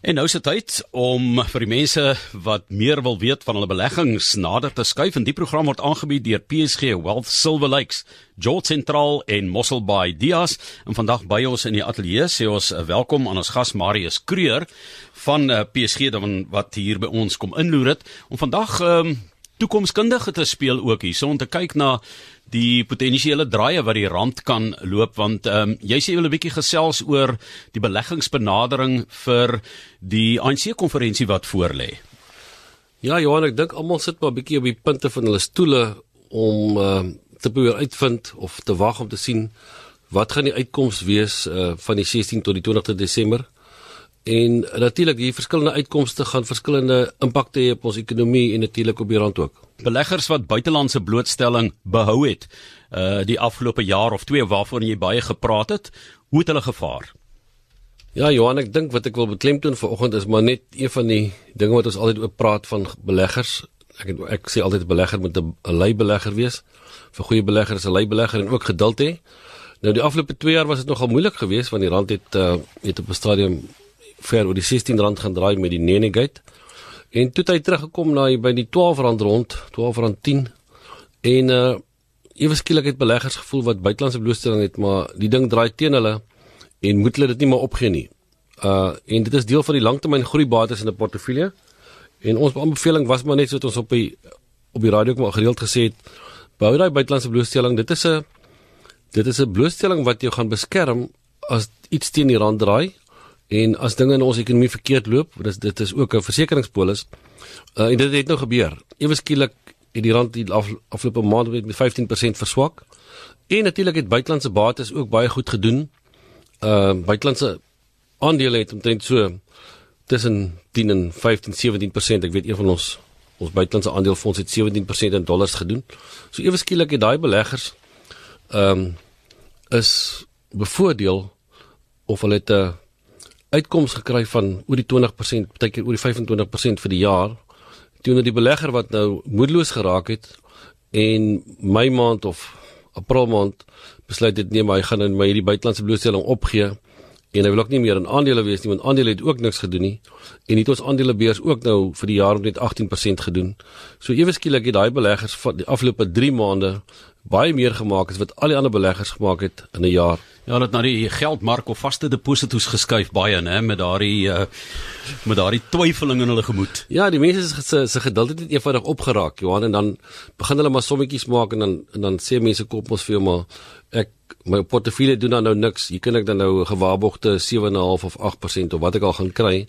En nou is dit tyd om vir die mense wat meer wil weet van hulle beleggings nader te skuif en die program word aangebied deur PSG Wealth Silver Lakes, George Central en Mossel Bay Dias. En vandag by ons in die ateljee sê ons uh, welkom aan ons gas Marius Kreur van uh, PSG dan wat hier by ons kom inloer het om vandag um, toekomskundige te speel ook hier. So om te kyk na die potensiële draaie wat die rand kan loop want ehm um, jy sê jy wil 'n bietjie gesels oor die beleggingsbenadering vir die ANC konferensie wat voorlê. Ja Johan, ek dink almal sit maar 'n bietjie op die punte van hulle stoele om ehm uh, te probeer uitvind of te wag om te sien wat gaan die uitkoms wees uh, van die 16 tot die 20de Desember. En natuurlik die verskillende uitkomste gaan verskillende impakte hê op ons ekonomie en natuurlik op die rand ook. Beleggers wat buitelandse blootstelling behou het uh die afgelope jaar of twee waarvoor jy baie gepraat het, hoe het hulle gevaar? Ja Johan, ek dink wat ek wil beklemtoon vanoggend is maar net een van die dinge wat ons altyd oop praat van beleggers. Ek ek sê altyd 'n belegger moet 'n lei belegger wees. Vir goeie beleggers 'n lei belegger en ook geduld hê. Nou die afgelope 2 jaar was dit nogal moeilik geweest want die rand het uh het op 'n stadium ver oor die 16 rand gaan draai met die Nenegate. En toe het hy teruggekom na by die 12 rand rond, 12 rand 10. En uh ewe skielik het beleggers gevoel wat buitelandse blootstelling het, maar die ding draai teen hulle en moet hulle dit nie meer opgee nie. Uh en dit is deel van die langtermyn groeibates in 'n portefeulje. En ons aanbeveling was maar net so dat ons op die op die radio al gereeld gesê het, bou daai buitelandse blootstelling, dit is 'n dit is 'n blootstelling wat jou gaan beskerm as iets teen die rand draai En as dinge in ons ekonomie verkeerd loop, dis dit is ook 'n versekeringspolis. Uh, en dit het nou gebeur. Ewe skielik het die rand die af, afgelope maand met 15% verswak. En natuurlik het buitelandse bates ook baie goed gedoen. Uh buitelandse aandele het omtrent so tussen 10 en 15 17%. Ek weet een van ons ons buitelandse aandelefonds het 17% in dollars gedoen. So ewe skielik het daai beleggers ehm um, is bevoordeel of hulle het 'n uh, uitkoms gekry van oor die 20%, baie keer oor die 25% vir die jaar teenoor die belegger wat nou moedeloos geraak het en my maand of april maand besluit dit nee maar hy gaan in my hierdie buitelandse blootstelling opgee en hy wil ook nie meer in aandele wees nie want aandele het ook niks gedoen nie en het ons aandelebeurs ook nou vir die jaar net 18% gedoen. So ewe skielik het daai beleggers van die afgelope 3 maande baie meer gemaak as wat al die ander beleggers gemaak het in 'n jaar. Ja, dit na die geldmark of vaste deposito's geskuif baie nê met daardie uh, met daardie twyfeling in hulle gemoed. Ja, die mense se se geduld het net eenvoudig opgeraak, Johan, en dan begin hulle maar sommetjies maak en dan en dan sê mense kom ons vir jou maar ek my portefeulje doen dan nou niks. Hier kan ek dan nou gewaarborgde 7.5 of 8% of wat ek al gaan kry.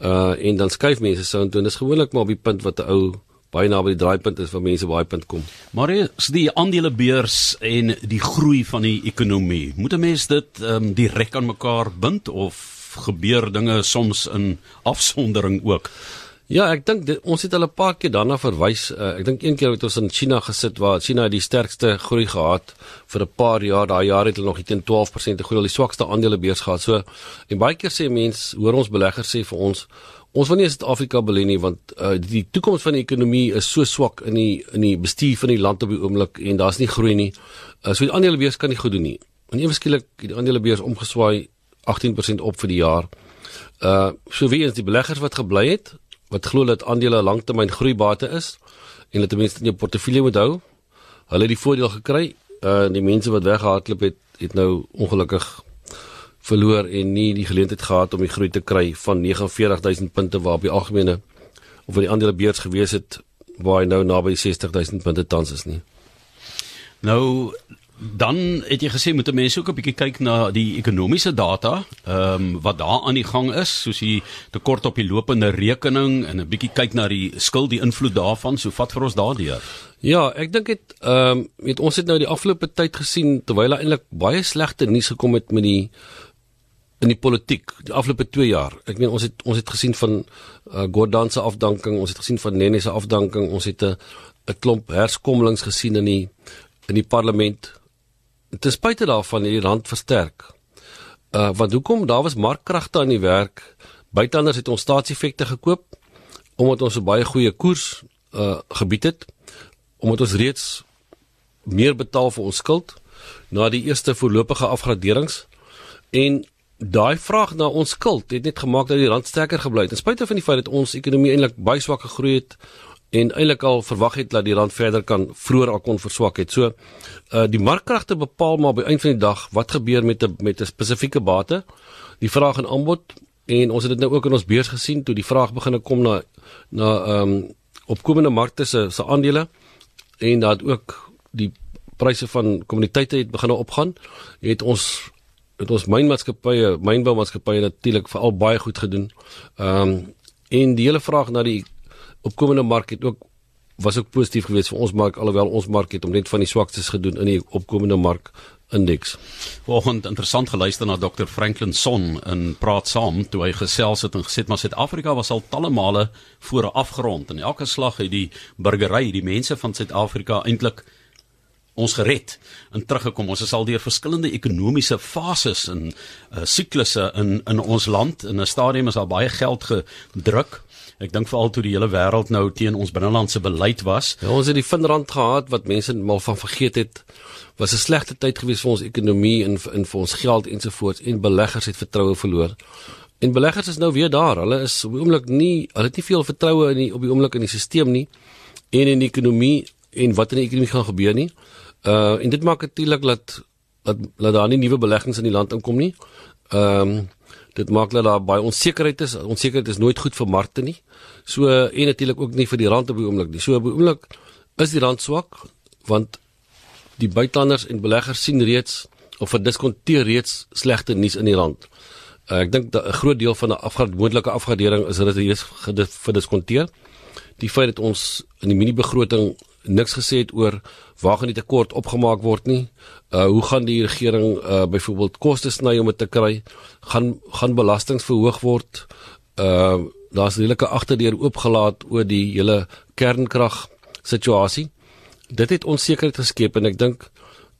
Uh en dan skuif mense so intoe en dis gewoonlik maar op die punt wat 'n ou baie naby die draaipunt is waar mense baie punt kom. Maar is die aandelebeurs en die groei van die ekonomie, moet 'n mens dit ehm um, direk aan mekaar bind of gebeur dinge soms in afsondering ook? Ja, ek dink ons het al 'n paar keer daarna verwys. Uh, ek dink een keer het ons in China gesit waar China die sterkste groei gehad vir 'n paar jaar. Daai jaar het hulle nog teen 12% groei, al die swakste aandelebeurs gehad. So en baie keer sê mense, hoor ons beleggers sê vir ons, ons wil nie Suid-Afrika belê nie want uh, die toekoms van die ekonomie is so swak in die in die bestuur van die land op die oomblik en daar's nie groei nie. Uh, so die aandelebeurs kan nie goed doen nie. En ewe skielik die aandelebeurs omgeswaai 18% op vir die jaar. Uh so wie is die beleggers wat gebly het? wat glo dat aandele langtermyn groeibate is en dat mense in jou portefeulje moet hou. Hulle het die voordeel gekry. Uh die mense wat weggehardloop het, het nou ongelukkig verloor en nie die geleentheid gehad om die groei te kry van 49000 punte waar op die algemene of die aandelebeurs gewees het waar hy nou naby 60000 punte tans is nie. Nou Dan het jy gesê moet mense ook 'n bietjie kyk na die ekonomiese data, ehm um, wat daar aan die gang is, soos die tekort op die lopende rekening en 'n bietjie kyk na die skuld, die invloed daarvan, so vat vir ons daardeur. Ja, ek dink dit ehm um, weet ons het nou die afgelope tyd gesien terwyl daar eintlik baie slegte nuus gekom het met die in die politiek die afgelope 2 jaar. Ek meen ons het ons het gesien van uh, Gordhan se afdanking, ons het gesien van Nene se afdanking, ons het 'n 'n klomp herskommelings gesien in die in die parlement ten spyte daarvan het die rand versterk. Uh want hoekom daar was markkragte aan die werk. Buitelanders het ons staatseffekte gekoop omdat ons 'n baie goeie koers uh gebied het omdat ons reeds meer betaal vir ons skuld na die eerste voorlopige afgraderings en daai vraag na ons skuld het net gemaak dat die rand sterker gebly het. Ten spyte van die feit dat ons ekonomie eintlik baie swak gegroei het en eintlik al verwag het dat die rand verder kan vroeër al kon verswak het. So uh die markkragte bepaal maar by eind van die dag wat gebeur met 'n met 'n spesifieke bate, die vraag en aanbod en ons het dit nou ook in ons beurs gesien toe die vraag begine kom na na ehm um, opkomende markte se se aandele en dat ook die pryse van kommoditeite het begine opgaan, het ons het ons mynmaatskappye, mynboumaatskappye natuurlik veral baie goed gedoen. Ehm um, en die hele vraag na die opkomende mark het ook was ook positief geweest vir ons mark alhoewel ons mark het om net van die swakstes gedoen in die opkomende mark indeks. Vanoggend interessant geluister na Dr Franklin Son in praat saam toe hy gesels het en gesê maar Suid-Afrika was al talle male voor afgerond en elke slag het die burgery, die mense van Suid-Afrika eintlik ons gered en teruggekom. Ons is al deur verskillende ekonomiese fases en uh, siklusse in in ons land. In 'n stadium is daar baie geld gedruk Ek dink veral toe die hele wêreld nou teen ons binnelandse beleid was. Ja, ons het die Finrand gehad wat mense mal van vergeet het. Was 'n slegte tyd gewees vir ons ekonomie en in vir ons geld ensovoorts en beleggers het vertroue verloor. En beleggers is nou weer daar. Hulle is op die oomblik nie, hulle het nie veel vertroue in die op die oomblik in die stelsel nie en in die ekonomie en wat in die ekonomie gaan gebeur nie. Uh en dit maak natuurlik dat dat dat daar nie nuwe beleggings in die land inkom nie. Ehm um, dit maak dat daar baie onsekerheid is. Onsekerheid is nooit goed vir markte nie. So en natuurlik ook nie vir die rand op die oomblik nie. So op die oomblik is die rand swak want die buitelanders en beleggers sien reeds of verdiskonteer reeds slegte nuus in die rand. Uh, ek dink 'n groot deel van 'n afgrad moontlike afgradering is dat dit is verdiskonteer. Die feit dat ons in die mini begroting niks gesê het oor waar gaan die tekort opgemaak word nie. Uh hoe gaan die regering uh byvoorbeeld koste sny om dit te kry? Gaan gaan belastings verhoog word? Uh daar's redelike agterdeur oopgelaat oor die hele kernkrag situasie. Dit het onsekerheid geskep en ek dink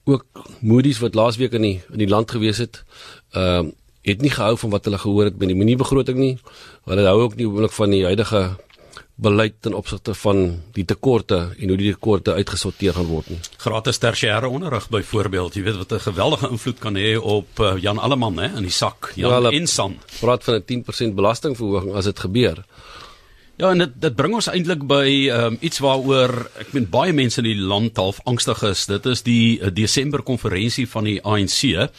ook Moody's wat laasweek in die in die land gewees het, uh het nie gehou van wat hulle gehoor het met die minimumbegroting nie. Hulle hou ook nie oomblik van die huidige beleid ten opsigte van die tekorte en hoe die tekorte uitgesorteer gaan word nie. Gratis tersiêre onderrig byvoorbeeld, jy weet wat 'n geweldige invloed kan hê op uh, Jan Alleman hè in die sak, Jan ja, Insan. Praat van 'n 10% belastingverhoging as dit gebeur. Ja, en dit dit bring ons eintlik by um, iets waaroor ek meen baie mense in die land half angstig is. Dit is die uh, Desember konferensie van die ANC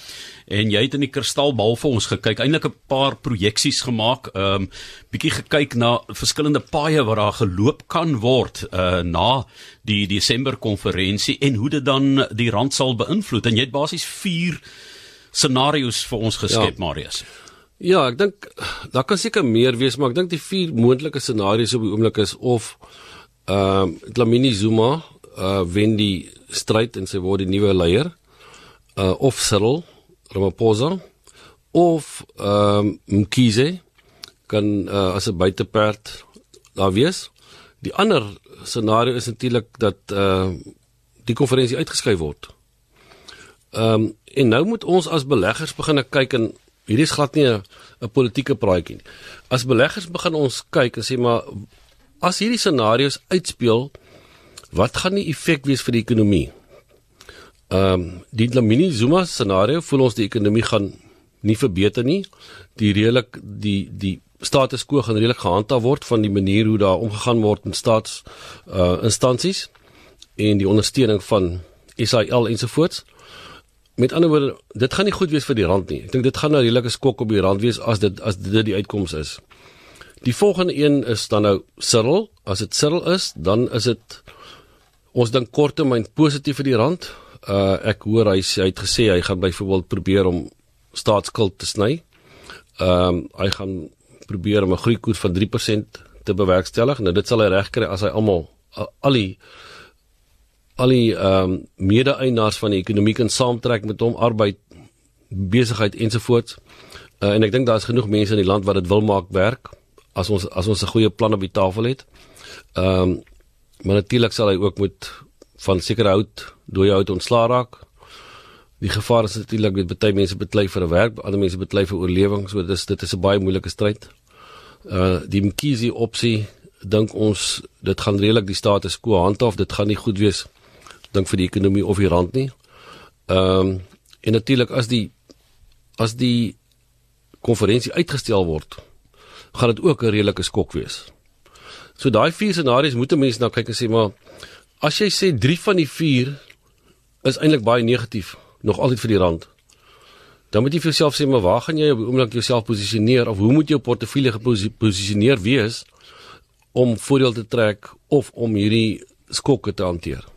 en jy het in die kristalbal vir ons gekyk, eintlik 'n paar projeksies gemaak, ehm um, bietjie gekyk na verskillende paaie wat daar geloop kan word uh na die Desember konferensie en hoe dit dan die rand sal beïnvloed. En jy het basies 4 scenario's vir ons geskep, ja. Marius. Ja, ek dink daar kan seker meer wees, maar ek dink die vier moontlike scenario's op die oomblik is of ehm uh, Dlamini Zuma uh wen die stryd en sy word die nuwe leier uh of Cyril Ramaphosa of ehm um, Mkhize kan uh, as 'n buiteperd daar wees. Die ander scenario is natuurlik dat uh die konferensie uitgeskuif word. Ehm um, en nou moet ons as beleggers begin kyk en hierdie is glad nie 'n politieke praatjie nie. As beleggers begin ons kyk en sê maar as hierdie scenario's uitspeel, wat gaan die effek wees vir die ekonomie? Ehm um, die Lamini Zuma scenario voel ons die ekonomie gaan nie verbeter nie. Die redelik die die status quo gaan redelik gehandhaaf word van die manier hoe daar omgegaan word in staats uh instansies en die ondersteuning van SAL ensovoorts. Met ander woorde, dit gaan nie goed wees vir die rand nie. Ek dink dit gaan 'n redelike skok op die rand wees as dit as dit die uitkoms is. Die volgende een is dan nou Cyril. As dit Cyril is, dan is dit ons dink korttermyn positief vir die rand uh ek hoor hy hy het gesê hy gaan byvoorbeeld probeer om staatsskuld te sny. Ehm um, hy gaan probeer om 'n groeikoers van 3% te bewerkstellig. Nou dit sal hy regkry as hy almal al die al die ehm um, mede-eienaars van die ekonomie kan saamtrek met hom arbeid besigheid ensovoorts. Uh, en ek dink daar is genoeg mense in die land wat dit wil maak werk as ons as ons 'n goeie plan op die tafel het. Ehm um, maar natuurlik sal hy ook moet van sekere hout dooie hout ontslaa raak. Die gevaar is natuurlik met baie mense beklei vir 'n werk, ander mense beklei vir oorlewing, so dis dit is 'n baie moeilike stryd. Uh die Mkhize opsie dink ons dit gaan redelik die status quo handhaaf, dit gaan nie goed wees dink vir die ekonomie of die rand nie. Ehm um, en natuurlik as die as die konferensie uitgestel word, gaan dit ook 'n redelike skok wees. So daai vier scenario's moet 'n mens na kyk en sê maar as jy sê 3 van die 4 is eintlik baie negatief nog altyd vir die rand. Dan moet jy vir jouself sê maar waar gaan jy op die oomblik jouself posisioneer of hoe moet jou portefeulje geposisioneer wees om voordeel te trek of om hierdie skokke te hanteer?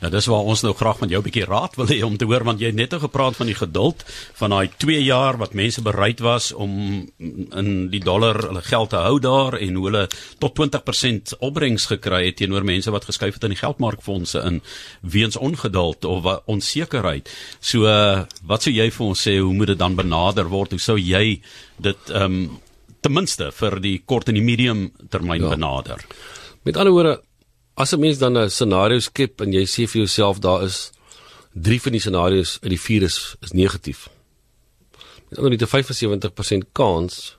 Ja, dis waar ons nou graag met jou 'n bietjie raad wil hê om te hoor want jy het net nou gepraat van die geduld van daai 2 jaar wat mense bereid was om in die dollar hulle geld te hou daar en hoe hulle tot 20% opbrengs gekry het teenoor mense wat geskuif het in die geldmarkfondse in weens ongeduld of onsekerheid. So uh, wat sou jy vir ons sê hoe moet dit dan benader word? Hoe sou jy dit ehm um, ten minste vir die kort en die medium termyn ja. benader? Met ander woorde As 'n mens dan 'n scenario skep en jy sê vir jouself daar is 3 van die scenario's uit die 4 is is negatief. Met ander woorde 'n 75% kans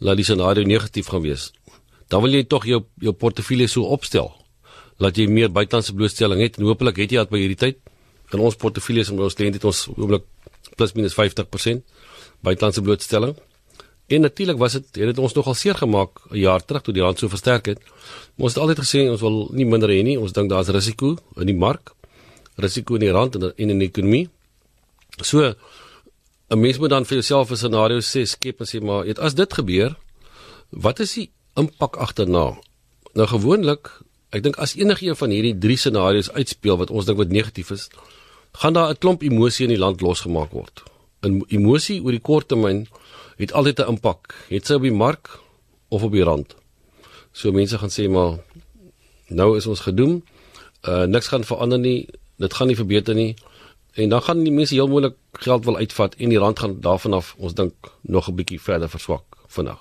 dat die scenario negatief gaan wees. Dan wil jy tog jou jou portefeulje so opstel dat jy meer buitelandse blootstelling het en hopelik het jy dit by hierdie tyd. In ons portefeuilles en ons kliënte het ons oomblik plus minus 50% buitelandse blootstelling. En natuurlik was dit het dit ons nogal seer gemaak 'n jaar terug toe die rand so versterk het. Maar ons het altyd gesê ons wil nie minder hê nie. Ons dink daar's risiko in die mark, risiko in die rand en in die ekonomie. So 'n mens moet dan vir jouself 'n scenario sê skep en sê maar het as dit gebeur, wat is die impak agterna? Nou gewoonlik, ek dink as enige een van hierdie drie scenario's uitspeel wat ons dink wat negatief is, gaan daar 'n klomp emosie in die land losgemaak word. 'n Emosie oor die kort termyn het altyd 'n impak. Het sy op die mark of op die rand. So mense gaan sê maar nou is ons gedoem. Uh niks gaan verander nie. Dit gaan nie verbeter nie. En dan gaan die mense heel moontlik geld wil uitvat en die rand gaan daarvan af ons dink nog 'n bietjie verder verswak vandag.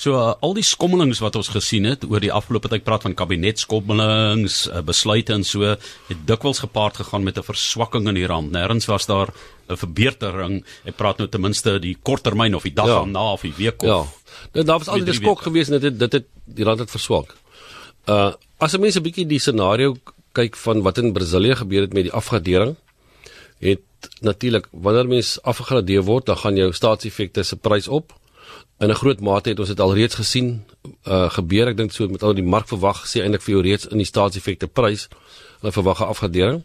So uh, al die skommelings wat ons gesien het oor die afgelope tyd praat van kabinetskommelings, uh, besluite en so het dikwels gepaard gegaan met 'n verswakking in die rand. Nêrens was daar 'n verbetering. Ek praat nou ten minste die korttermyn of die dag ja. na of die week of Ja. Dit daar was altyd 'n skok geweest en dit dit het die rand het verswak. Uh as 'n mens 'n bietjie die scenario kyk van wat in Brasilië gebeur het met die afgradering, het natuurlik wanneer mens afgegradeer word, dan gaan jou staatseffekte se prys op. In 'n groot mate het ons dit al reeds gesien uh gebeur. Ek dink so met al die mark verwag sê eintlik vir jou reeds in die staatseffekte prys hulle verwag 'n afgradering.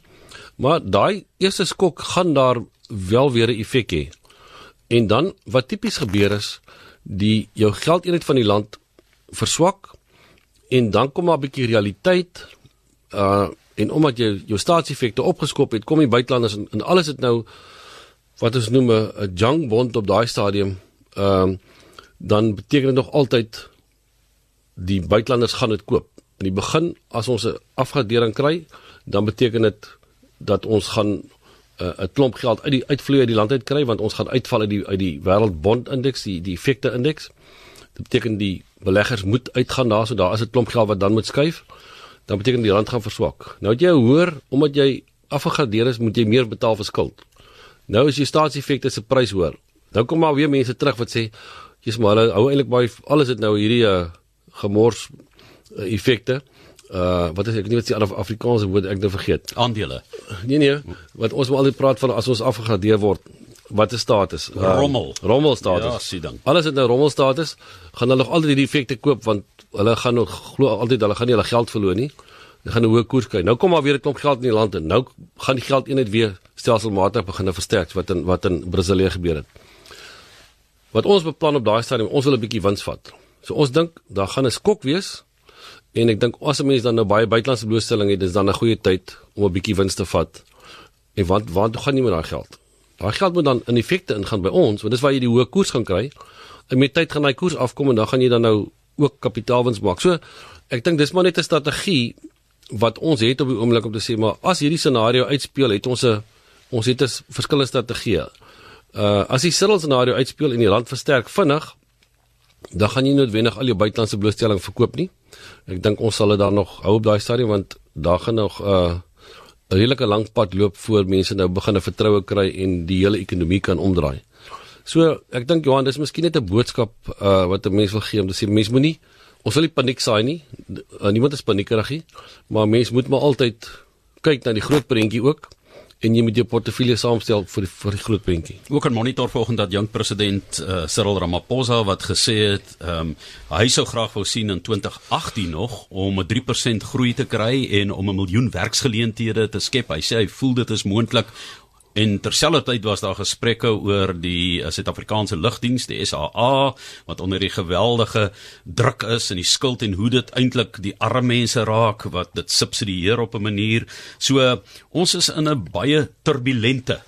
Maar daai eerste skok gaan daar wel weer 'n effek hê. En dan wat tipies gebeur is die jou geldeenheid van die land verswak en dan kom maar 'n bietjie realiteit uh en omdat jy jou staatseffekte opgeskop het, kom die buitelanders en, en alles het nou wat ons noem 'n junk bond op daai stadium. Ehm uh, dan beteken dit nog altyd die buitelanders gaan dit koop. In die begin as ons 'n afgradering kry, dan beteken dit dat ons gaan 'n uh, klomp geld uit die uitvloei uit die land uit kry want ons gaan uitval uit die uit die wêreldbond indeks die die effekte indeks. Dit beteken die beleggers moet uitgaan daar so daar is 'n klomp geld wat dan moet skuif. Dan beteken die rand gaan verswak. Nou jy hoor omdat jy afgegradeer is moet jy meer betaal vir skuld. Nou is die staatseffekte se prys hoor. Dan kom maar weer mense terug wat sê jy's maar hulle hou eintlik baie alles het nou hierdie uh, gemors uh, effekte uh wat is ek nie wat die Afrikaanse woord ek nou vergeet. Aandele. Nee nee, wat ons maar altyd praat van as ons afgegradeer word, wat is status? Uh, rommel. Rommel status. Ja, sien dan. Alles het nou rommel status, gaan hulle nog altyd die effekte koop want hulle gaan nog glo altyd hulle gaan nie hulle geld verloor nie. Hulle gaan 'n hoë koers kry. Nou kom maar weer 'n klomp geld in die land en nou gaan die geld eenheid weer stelselmatig begin versterk wat in wat in Brasilië gebeur het. Wat ons beplan op daai stadium, ons wil 'n bietjie wins vat. So ons dink daar gaan 'n skok wees En ek dink as 'n mens dan nou baie buitelandse blootstelling het, dis dan 'n goeie tyd om 'n bietjie wins te vat. En want want hoe gaan jy met daai geld? Daai geld moet dan in effekte ingaan by ons, want dis waar jy die hoë koers gaan kry. En met tyd gaan daai koers afkom en dan gaan jy dan nou ook kapitaalwins maak. So ek dink dis maar net 'n strategie wat ons het op die oomblik om te sê maar as hierdie scenario uitspeel, het ons 'n ons het 'n verskillende strategie. Uh as die Cyril scenario uitspeel en die rand versterk vinnig, dan gaan jy noodwendig al jou buitelandse blootstelling verkoop nie. Ek dink ons sal dit dan nog hou op daai stadium want daar gaan nog uh, 'n redelike lang pad loop voor mense nou begin 'n vertroue kry en die hele ekonomie kan omdraai. So ek dink Johan, dis miskien net 'n boodskap uh, wat 'n mens wil gee om te sê mens moenie ons wil nie paniek saai nie. Uh, niemand is paniekerig nie, maar mens moet maar altyd kyk na die groot prentjie ook en jy moet jou portefeulje saamstel vir die, vir die groot prentjie. Ook 'n monitor volgens dat jong president uh, Cyril Ramaphosa wat gesê het, ehm um, hy sou graag wou sien in 2018 nog om 'n 3% groei te kry en om 'n miljoen werksgeleenthede te skep. Hy sê hy voel dit is moontlik En terselfdertyd was daar gesprekke oor die eh, Suid-Afrikaanse lugdiens, die SAA, wat onder die geweldige druk is en die skuld en hoe dit eintlik die arme mense raak wat dit subsidieer op 'n manier. So ons is in 'n baie turbulente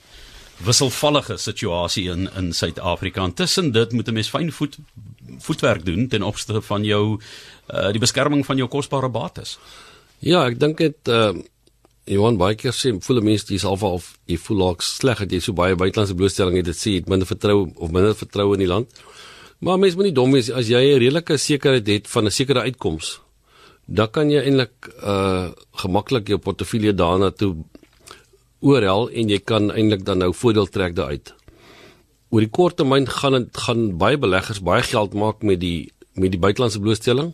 wisselvallige situasie in in Suid-Afrika. Intussen dit moet 'n mens fyn voet voetwerk doen ten opsigte van jou uh, die beskerming van jou kosbare bates. Ja, ek dink dit uh Johan baie keer sê voel mense dis al of jy voel laik sleg dat jy so baie buitelandse blootstelling het dit sê jy minder vertrou of minder vertroue in die land. Maar mense moet nie dom wees as jy 'n redelike sekerheid het van 'n sekere uitkoms. Dan kan jy eintlik uh gemaklik jou portefeulje daarna toe oorhel en jy kan eintlik dan nou voordeel trek daaruit. Oor die kort termyn gaan dit gaan baie beleggers baie geld maak met die met die buitelandse blootstelling.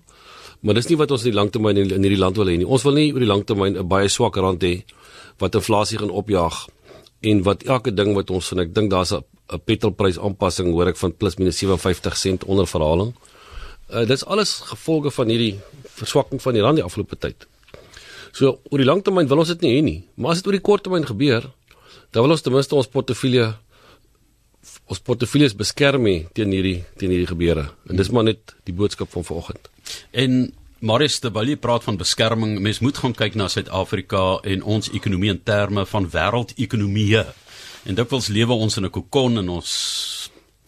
Maar dis nie wat ons in die langtermyn in, in hierdie land wil hê nie. Ons wil nie oor die langtermyn 'n baie swak rand hê wat inflasie gaan opjaag en wat elke ding wat ons en ek dink daar's 'n petrolprys aanpassing hoor ek van plus minus 57 sent onder verhaling. Uh, dis alles gevolge van hierdie verswakking van die rand die afgelope tyd. So oor die langtermyn wil ons dit nie hê nie, maar as dit oor die korttermyn gebeur, dan wil ons ten minste ons portefeulje ons portefeuilles beskerm teen hierdie teen hierdie gebeure. En dis maar net die boodskap van vanoggend. En Marius de Villiers praat van beskerming. Mens moet gaan kyk na Suid-Afrika en ons ekonomie in terme van wêreldekonomieë. En dikwels lewe ons in 'n kokon en ons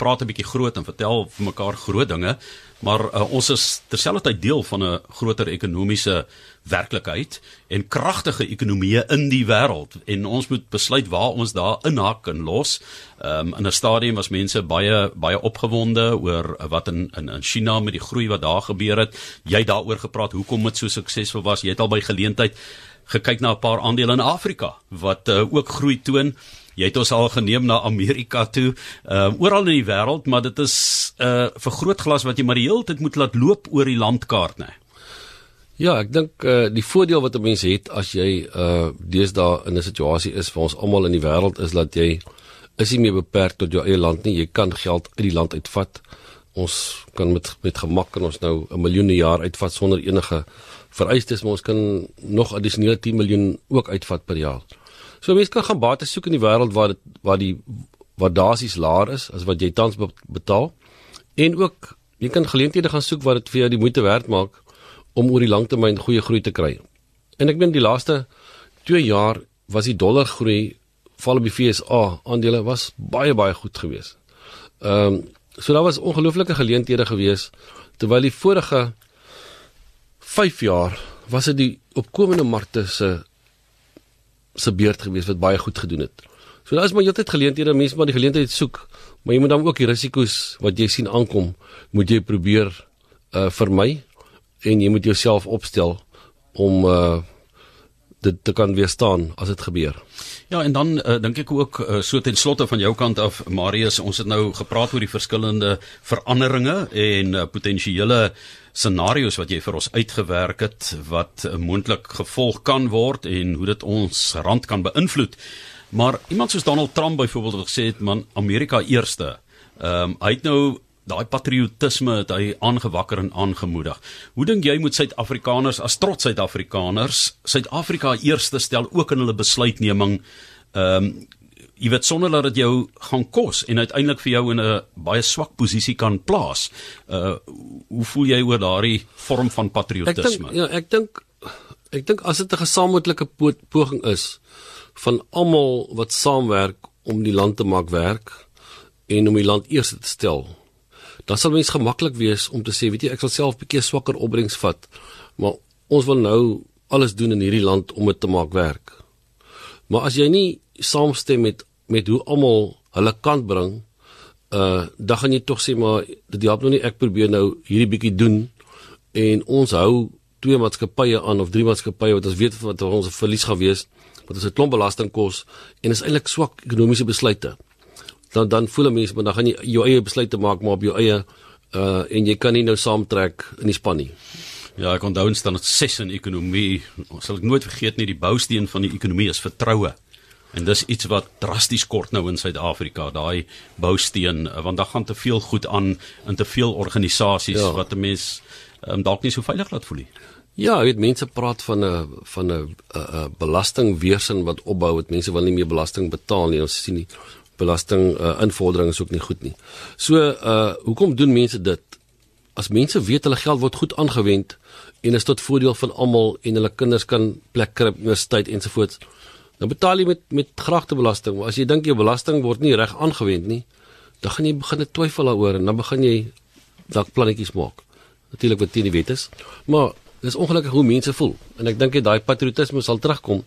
praat 'n bietjie groot en vertel vir mekaar groot dinge, maar uh, ons is terselfdertyd deel van 'n groter ekonomiese werklikheid en kragtige ekonomieë in die wêreld en ons moet besluit waar ons daar inhak en los. Um, in 'n stadium was mense baie baie opgewonde oor wat in in in China met die groei wat daar gebeur het. Jy daaroor gepraat hoekom dit so suksesvol was. Jy het al by geleentheid gekyk na 'n paar aandele in Afrika wat uh, ook groei toon. Jy het ons al geneem na Amerika toe, ehm uh, oral in die wêreld, maar dit is 'n uh, vergrootglas wat jy maar die hele tyd moet laat loop oor die landkaart, né? Ja, ek dink uh, die voordeel wat 'n mens het as jy uh deesdae in 'n situasie is waar ons almal in die wêreld is dat jy is nie meer beperk tot jou eie land nie. Jy kan geld uit die land uitvat. Ons kan met met gemak ons nou 'n miljoen jaar uitvat sonder enige vereistes, maar ons kan nog addisionele 10 miljoen ook uitvat per jaar. So mense kan gaan bates soek in die wêreld waar dit waar die waardasies laer is as wat jy tans betaal. En ook jy kan geleenthede gaan soek waar dit vir jou die moeite werd maak om oor die langtermyn goeie groei te kry. En ek meen die laaste 2 jaar was die dollar groei val op die FSA aandele was baie baie goed geweest. Ehm um, so daar was ongelooflike geleenthede geweest terwyl die vorige 5 jaar was dit die opkomende markte se se beurt gewees wat baie goed gedoen het. So daar is maar heeltyd geleenthede, mense maar die geleentheid soek, maar jy moet dan ook die risiko's wat jy sien aankom, moet jy probeer uh vermy en jy moet jouself opstel om uh dit te kan weerstaan as dit gebeur. Ja, en dan uh, dink ek ook uh, so ten slotte van jou kant af Marius, ons het nou gepraat oor die verskillende veranderinge en uh, potensiële scenario's wat jy vir ons uitgewerk het wat uh, moontlik gevolg kan word en hoe dit ons rand kan beïnvloed. Maar iemand soos Donald Trump byvoorbeeld het gesê het man Amerika eerste. Ehm um, hy het nou daai patriotisme het hy aangewakker en aangemoedig. Hoe dink jy moet Suid-Afrikaners as trots Suid-Afrikaners Suid-Afrika eerste stel ook in hulle besluitneming ehm um, jy weet sonder dat dit jou gaan kos en uiteindelik vir jou in 'n baie swak posisie kan plaas. Uh hoe voel jy oor daardie vorm van patriotisme? Ek dink ja, ek dink ek dink as dit 'n gesamentlike poging is van almal wat saamwerk om die land te maak werk en om die land eers te stel. Dan sal mens gemaklik wees om te sê, weet jy, ek sal self 'n bietjie swakker opbrengs vat, maar ons wil nou alles doen in hierdie land om dit te maak werk. Maar as jy nie saamstem met met hoe almal hulle kant bring, uh dan gaan jy tog sê maar dit help nou nie ek probeer nou hierdie bietjie doen en ons hou twee maatskappye aan of drie maatskappye wat ons weet wat ons verlies gaan wees wat ons 'n klomp belasting kos en is eintlik swak ekonomiese besluite. Dan dan voel mense maar dan gaan jy jou eie besluite maak maar op jou eie uh en jy kan nie nou saamtrek in die span nie. Ja, ek onthou instaan dat ses in ekonomie, sal ek nooit vergeet nie, die bousteen van die ekonomie is vertroue En dis iets wat drasties kort nou in Suid-Afrika, daai bousteen, want daar gaan te veel goed aan in te veel organisasies ja. wat 'n mens um, dalk nie so veilig laat voel nie. Ja, jy weet mense praat van 'n van 'n 'n belastingweerstand wat opbou, dat mense wil nie meer belasting betaal nie. Ons sien nie belasting uh, invordering is ook nie goed nie. So, uh hoekom doen mense dit? As mense weet hulle geld word goed aangewend en is tot voordeel van almal en hulle kinders kan plek kry op universiteit ensovoorts, dan betaal jy met met gragtebelasting. Maar as jy dink jou belasting word nie reg aangewend nie, dan gaan jy begin twyfel daaroor en dan begin jy dalk plannetjies maak. Natuurlik wat teen die wet is, maar dis ongelukkig hoe mense voel en ek dink daai patriotisme sal terugkom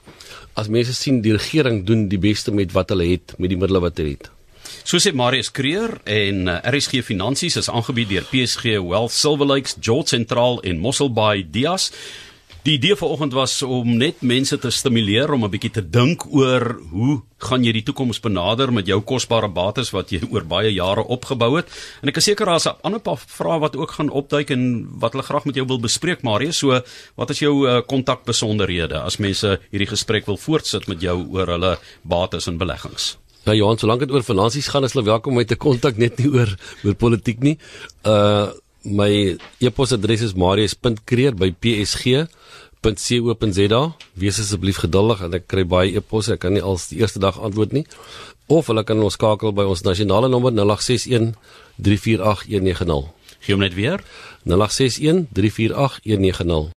as mense sien die regering doen die beste met wat hulle het met die middele wat hulle het. So sê Marius Kreer en uh, RSG Finansies is aangebied deur PSG Wealth Silver Lakes, George Central en Mossel Bay Dias. Die idee vanoggend was om net mense te stimuleer om 'n bietjie te dink oor hoe gaan jy die toekoms benader met jou kosbare bates wat jy oor baie jare opgebou het. En ek is seker daar's 'n ander paar vrae wat ook gaan opduik en wat hulle graag met jou wil bespreek, Marie. So, wat is jou kontak uh, besonderhede as mense hierdie gesprek wil voortsit met jou oor hulle bates en beleggings? Ja Johan, solank dit oor finansies gaan, is hulle welkom om my te kontak net nie oor oor politiek nie. Uh my e-posadres is marius.kreer@psg.co.za. Wees asseblief geduldig en ek kry baie e-posse. Ek kan nie als die eerste dag antwoord nie. Of hulle kan ons skakel by ons nasionale nommer 0861 348 190. Gee hom net weer. 0861 348 190.